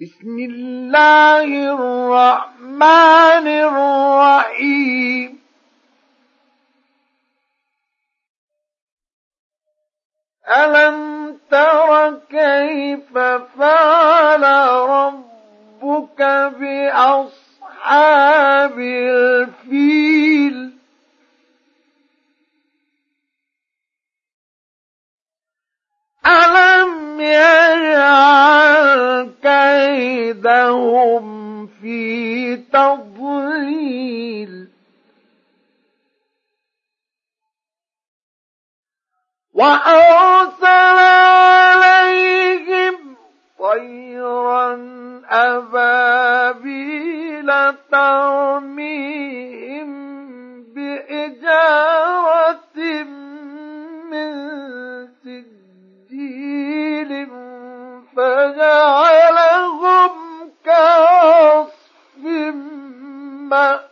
بسم الله الرحمن الرحيم. ألم تر كيف فعل ربك بأصحاب التضليل وأرسل عليهم طيرا أبابيل ترميهم بحجارة من ثم